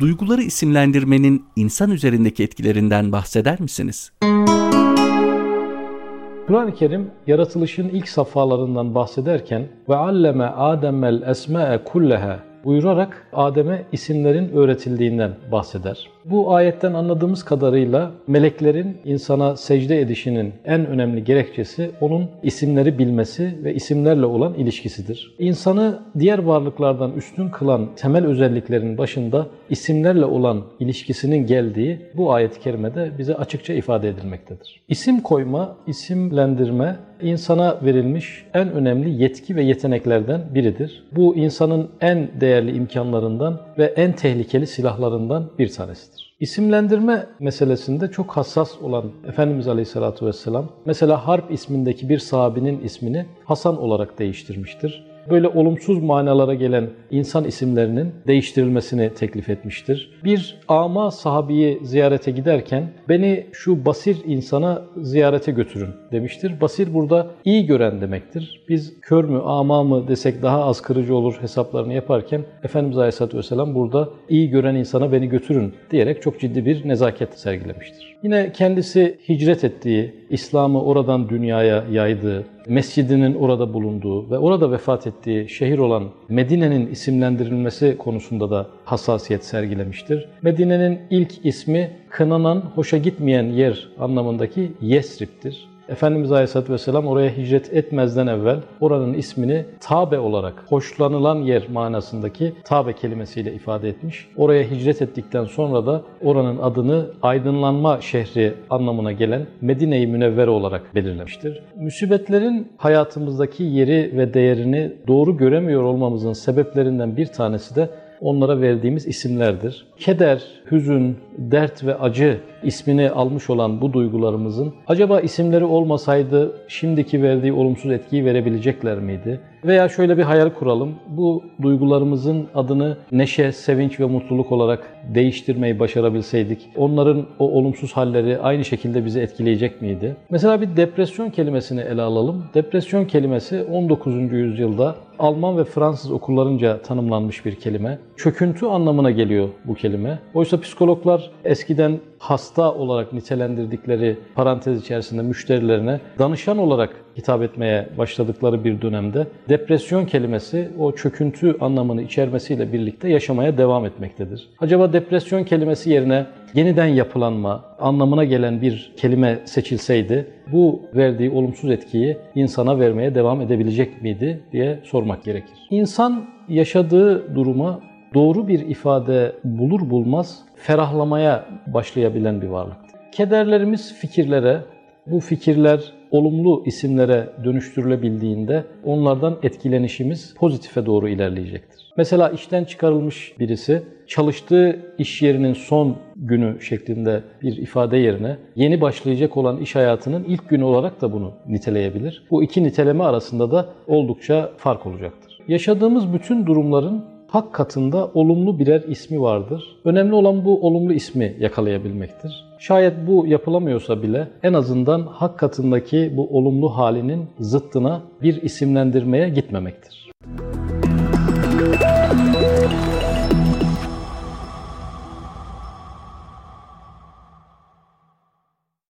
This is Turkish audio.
Duyguları isimlendirmenin insan üzerindeki etkilerinden bahseder misiniz? Kur'an-ı Kerim yaratılışın ilk safhalarından bahsederken ve alleme Adem'el esma'e kulleha buyurarak Adem'e isimlerin öğretildiğinden bahseder. Bu ayetten anladığımız kadarıyla meleklerin insana secde edişinin en önemli gerekçesi onun isimleri bilmesi ve isimlerle olan ilişkisidir. İnsanı diğer varlıklardan üstün kılan temel özelliklerin başında isimlerle olan ilişkisinin geldiği bu ayet-i kerimede bize açıkça ifade edilmektedir. İsim koyma, isimlendirme insana verilmiş en önemli yetki ve yeteneklerden biridir. Bu insanın en değerli imkanlarından ve en tehlikeli silahlarından bir tanesidir. İsimlendirme meselesinde çok hassas olan Efendimiz Aleyhisselatü Vesselam, mesela Harp ismindeki bir sahabinin ismini Hasan olarak değiştirmiştir böyle olumsuz manalara gelen insan isimlerinin değiştirilmesini teklif etmiştir. Bir ama sahabiyi ziyarete giderken beni şu basir insana ziyarete götürün demiştir. Basir burada iyi gören demektir. Biz kör mü ama mı desek daha az kırıcı olur hesaplarını yaparken Efendimiz Aleyhisselatü Vesselam burada iyi gören insana beni götürün diyerek çok ciddi bir nezaket sergilemiştir. Yine kendisi hicret ettiği, İslam'ı oradan dünyaya yaydığı, mescidinin orada bulunduğu ve orada vefat ettiği şehir olan Medine'nin isimlendirilmesi konusunda da hassasiyet sergilemiştir. Medine'nin ilk ismi kınanan, hoşa gitmeyen yer anlamındaki Yesrib'tir. Efendimiz Aleyhisselatü Vesselam oraya hicret etmezden evvel oranın ismini Tabe olarak hoşlanılan yer manasındaki Tabe kelimesiyle ifade etmiş. Oraya hicret ettikten sonra da oranın adını aydınlanma şehri anlamına gelen Medine-i Münevvere olarak belirlemiştir. Müsibetlerin hayatımızdaki yeri ve değerini doğru göremiyor olmamızın sebeplerinden bir tanesi de onlara verdiğimiz isimlerdir. Keder, hüzün, dert ve acı ismini almış olan bu duygularımızın acaba isimleri olmasaydı şimdiki verdiği olumsuz etkiyi verebilecekler miydi? Veya şöyle bir hayal kuralım. Bu duygularımızın adını neşe, sevinç ve mutluluk olarak değiştirmeyi başarabilseydik, onların o olumsuz halleri aynı şekilde bizi etkileyecek miydi? Mesela bir depresyon kelimesini ele alalım. Depresyon kelimesi 19. yüzyılda Alman ve Fransız okullarınca tanımlanmış bir kelime. Çöküntü anlamına geliyor bu kelime. Oysa psikologlar eskiden hasta olarak nitelendirdikleri parantez içerisinde müşterilerine danışan olarak hitap etmeye başladıkları bir dönemde depresyon kelimesi o çöküntü anlamını içermesiyle birlikte yaşamaya devam etmektedir. Acaba depresyon kelimesi yerine yeniden yapılanma anlamına gelen bir kelime seçilseydi bu verdiği olumsuz etkiyi insana vermeye devam edebilecek miydi diye sormak gerekir. İnsan yaşadığı duruma doğru bir ifade bulur bulmaz ferahlamaya başlayabilen bir varlık. Kederlerimiz fikirlere, bu fikirler olumlu isimlere dönüştürülebildiğinde onlardan etkilenişimiz pozitife doğru ilerleyecektir. Mesela işten çıkarılmış birisi çalıştığı iş yerinin son günü şeklinde bir ifade yerine yeni başlayacak olan iş hayatının ilk günü olarak da bunu niteleyebilir. Bu iki niteleme arasında da oldukça fark olacaktır. Yaşadığımız bütün durumların hak katında olumlu birer ismi vardır. Önemli olan bu olumlu ismi yakalayabilmektir. Şayet bu yapılamıyorsa bile en azından hak katındaki bu olumlu halinin zıttına bir isimlendirmeye gitmemektir.